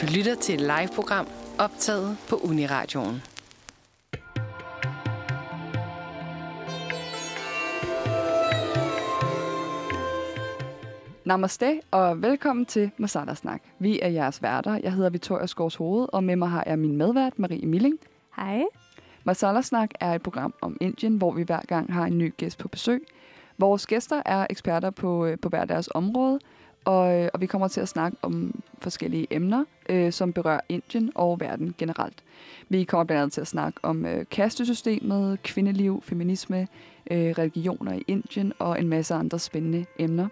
Du lytter til et live-program optaget på Uniradioen. Namaste og velkommen til Masala Snak. Vi er jeres værter. Jeg hedder Victoria Skovs Hoved, og med mig har jeg min medvært, Marie Milling. Hej. Masala Snak er et program om Indien, hvor vi hver gang har en ny gæst på besøg. Vores gæster er eksperter på, øh, på hver deres område, og, øh, og vi kommer til at snakke om forskellige emner, øh, som berører Indien og verden generelt. Vi kommer blandt andet til at snakke om øh, kastesystemet, kvindeliv, feminisme, øh, religioner i Indien og en masse andre spændende emner.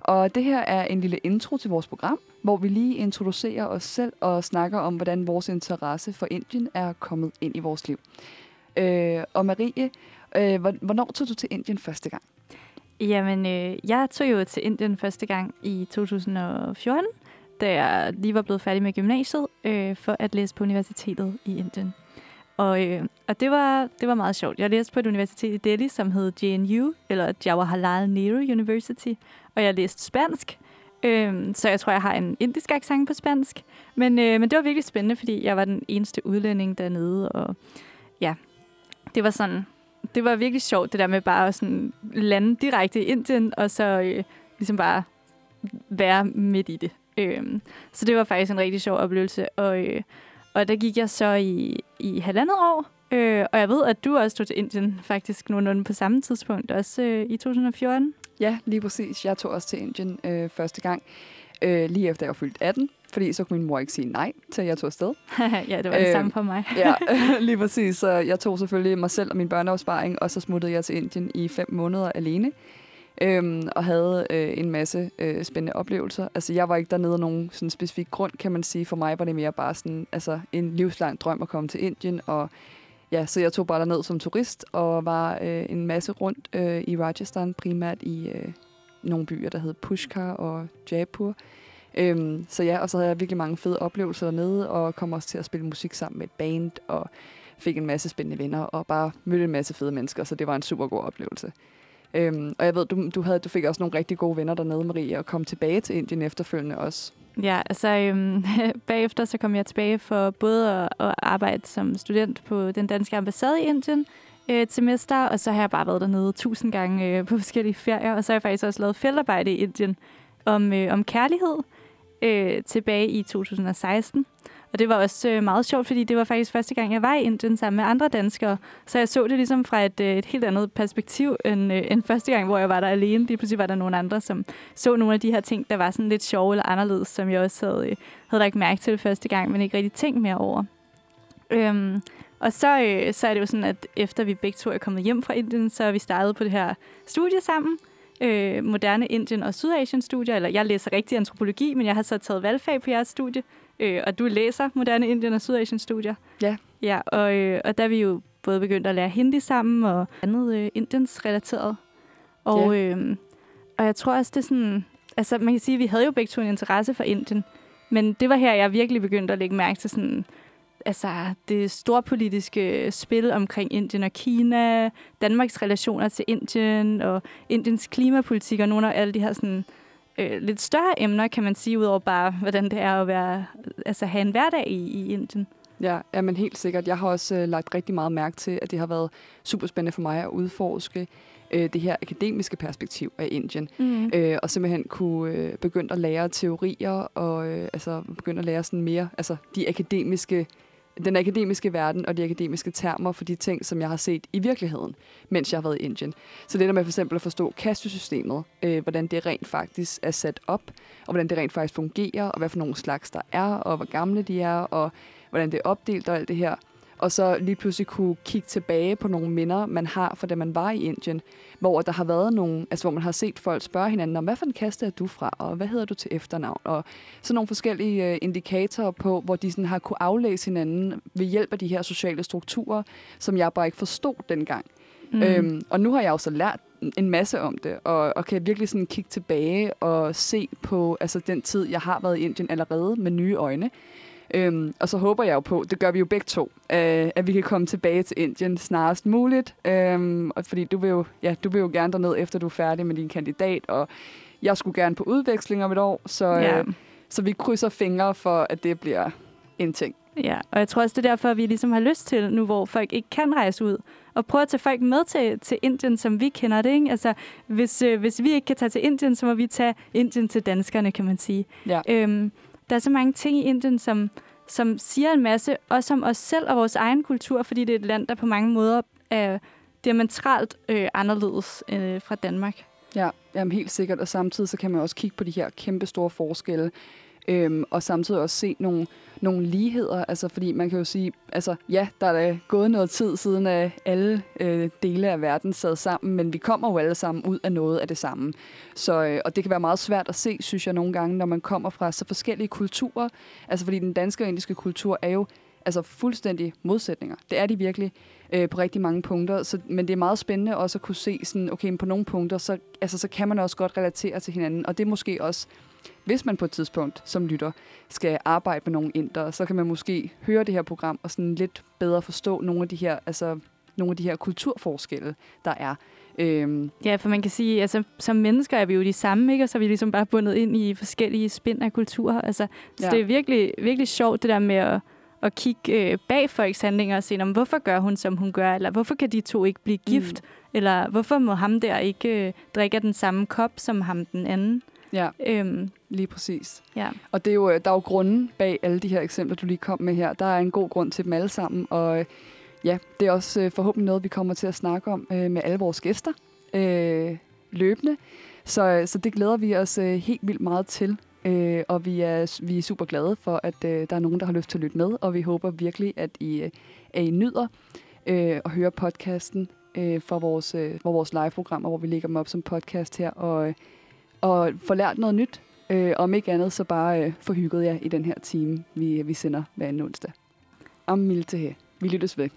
Og det her er en lille intro til vores program, hvor vi lige introducerer os selv og snakker om, hvordan vores interesse for Indien er kommet ind i vores liv. Øh, og Marie, øh, hvornår tog du til Indien første gang? Jamen, øh, jeg tog jo til Indien første gang i 2014, da jeg lige var blevet færdig med gymnasiet øh, for at læse på universitetet i Indien. Og, øh, og det, var, det var meget sjovt. Jeg læste på et universitet i Delhi, som hed JNU, eller Jawaharlal Nehru University, og jeg læste spansk. Øh, så jeg tror, jeg har en indisk accent på spansk. Men, øh, men det var virkelig spændende, fordi jeg var den eneste udlænding dernede, og ja, det var sådan, det var virkelig sjovt, det der med bare at sådan lande direkte i Indien, og så øh, ligesom bare være midt i det. Øh, så det var faktisk en rigtig sjov oplevelse, og, øh, og der gik jeg så i, i halvandet år, øh, og jeg ved, at du også tog til Indien faktisk nogenlunde på samme tidspunkt, også øh, i 2014. Ja, lige præcis. Jeg tog også til Indien øh, første gang, øh, lige efter jeg var fyldt 18, fordi så kunne min mor ikke sige nej til, at jeg tog afsted. ja, det var det øh, samme for mig. ja, lige præcis. Så jeg tog selvfølgelig mig selv og min børneopsparing, og så smuttede jeg til Indien i fem måneder alene. Øhm, og havde øh, en masse øh, spændende oplevelser. Altså, jeg var ikke dernede af nogen sådan specifik grund, kan man sige. For mig var det mere bare sådan, altså, en livslang drøm at komme til Indien, og ja, så jeg tog bare derned som turist, og var øh, en masse rundt øh, i Rajasthan, primært i øh, nogle byer, der hed Pushkar og Jaipur. Øhm, så ja, og så havde jeg virkelig mange fede oplevelser dernede, og kom også til at spille musik sammen med et band, og fik en masse spændende venner, og bare mødte en masse fede mennesker, så det var en super god oplevelse. Øhm, og jeg ved, du, du, havde, du fik også nogle rigtig gode venner dernede, Marie, og kom tilbage til Indien efterfølgende også. Ja, altså øhm, bagefter så kom jeg tilbage for både at, at arbejde som student på den danske ambassade i Indien øh, et semester, og så har jeg bare været dernede tusind gange øh, på forskellige ferier, og så har jeg faktisk også lavet feltarbejde i Indien om, øh, om kærlighed øh, tilbage i 2016. Og det var også øh, meget sjovt, fordi det var faktisk første gang, jeg var i Indien sammen med andre danskere. Så jeg så det ligesom fra et, øh, et helt andet perspektiv end, øh, end første gang, hvor jeg var der alene. Lige pludselig var der nogle andre, som så nogle af de her ting, der var sådan lidt sjove eller anderledes, som jeg også havde, øh, havde lagt mærke til første gang, men ikke rigtig tænkt mere over. Øhm, og så, øh, så er det jo sådan, at efter vi begge to er kommet hjem fra Indien, så er vi startet på det her studie sammen øh, moderne Indien og Sydasien studier, eller jeg læser rigtig antropologi, men jeg har så taget valgfag på jeres studie, øh, og du læser moderne Indien og Sydasien studier. Ja. Ja, og, øh, og der er vi jo både begyndt at lære hindi sammen, og andet øh, Indiens relateret. Og, ja. øh, og jeg tror også, det er sådan, altså man kan sige, at vi havde jo begge to en interesse for Indien, men det var her, jeg virkelig begyndte at lægge mærke til sådan, altså, det storpolitiske spil omkring Indien og Kina, Danmarks relationer til Indien og Indiens klimapolitik og nogle af alle de her sådan, øh, lidt større emner, kan man sige, udover bare, hvordan det er at være, altså, have en hverdag i, i Indien. Ja, ja, men helt sikkert. Jeg har også øh, lagt rigtig meget mærke til, at det har været super spændende for mig at udforske øh, det her akademiske perspektiv af Indien. Mm. Øh, og simpelthen kunne øh, begynde at lære teorier og øh, altså begynde at lære sådan mere altså de akademiske den akademiske verden og de akademiske termer for de ting, som jeg har set i virkeligheden, mens jeg har været i Indien. Så det der med for eksempel at forstå kastesystemet, øh, hvordan det rent faktisk er sat op, og hvordan det rent faktisk fungerer, og hvad for nogle slags der er, og hvor gamle de er, og hvordan det er opdelt og alt det her og så lige pludselig kunne kigge tilbage på nogle minder, man har fra da man var i Indien, hvor der har været nogle, altså hvor man har set folk spørge hinanden om, hvad for en kaste er du fra, og hvad hedder du til efternavn, og så nogle forskellige øh, indikatorer på, hvor de sådan har kunne aflæse hinanden ved hjælp af de her sociale strukturer, som jeg bare ikke forstod dengang. Mm. Øhm, og nu har jeg også lært en masse om det, og, og kan virkelig sådan kigge tilbage og se på altså den tid, jeg har været i Indien allerede med nye øjne. Øhm, og så håber jeg jo på, det gør vi jo begge to, øh, at vi kan komme tilbage til Indien snarest muligt. Øhm, og fordi du vil, jo, ja, du vil jo gerne derned, efter du er færdig med din kandidat, og jeg skulle gerne på udveksling om et år, så, ja. øh, Så vi krydser fingre for, at det bliver en ting. Ja, og jeg tror også, det er derfor, at vi ligesom har lyst til, nu hvor folk ikke kan rejse ud, og prøve at tage folk med til, til Indien, som vi kender det. Ikke? Altså, hvis, øh, hvis vi ikke kan tage til Indien, så må vi tage Indien til danskerne, kan man sige. Ja. Øhm, der er så mange ting i Indien, som, som siger en masse, også om os selv og vores egen kultur, fordi det er et land, der på mange måder er diametralt øh, anderledes øh, fra Danmark. Ja, jamen helt sikkert. Og samtidig så kan man også kigge på de her kæmpe store forskelle, øhm, og samtidig også se nogle, nogle ligheder. Altså, fordi man kan jo sige, altså ja, der er da gået noget tid siden, at alle øh, dele af verden sad sammen, men vi kommer jo alle sammen ud af noget af det samme. Så, øh, og det kan være meget svært at se, synes jeg nogle gange, når man kommer fra så forskellige kulturer. Altså, fordi den danske og indiske kultur er jo altså fuldstændig modsætninger. Det er de virkelig øh, på rigtig mange punkter. Så, men det er meget spændende også at kunne se, sådan, okay, på nogle punkter, så, altså, så kan man også godt relatere til hinanden. Og det er måske også, hvis man på et tidspunkt som lytter skal arbejde med nogle indre, så kan man måske høre det her program og sådan lidt bedre forstå nogle af de her, altså, nogle af de her kulturforskelle, der er. Øhm. Ja, for man kan sige, altså som mennesker er vi jo de samme, ikke? Og så er vi ligesom bare bundet ind i forskellige spind af kulturer. Altså, så ja. det er virkelig, virkelig sjovt, det der med at at kigge øh, bag folks handlinger og se, om, hvorfor gør hun, som hun gør, eller hvorfor kan de to ikke blive gift, mm. eller hvorfor må ham der ikke øh, drikke den samme kop som ham den anden. Ja, øhm, lige præcis. Ja. Og det er jo, øh, der er jo grunden bag alle de her eksempler, du lige kom med her. Der er en god grund til dem alle sammen, og øh, ja, det er også øh, forhåbentlig noget, vi kommer til at snakke om øh, med alle vores gæster øh, løbende. Så, så det glæder vi os øh, helt vildt meget til. Øh, og vi er, vi er super glade for, at øh, der er nogen, der har lyst til at lytte med, og vi håber virkelig, at I, øh, at I nyder øh, at høre podcasten øh, for vores, øh, for vores live-programmer, hvor vi lægger dem op som podcast her, og, øh, og får lært noget nyt. Øh, om ikke andet, så bare øh, forhygget jer i den her time, vi, vi sender hver anden onsdag. Om til her. Vi lyttes ved.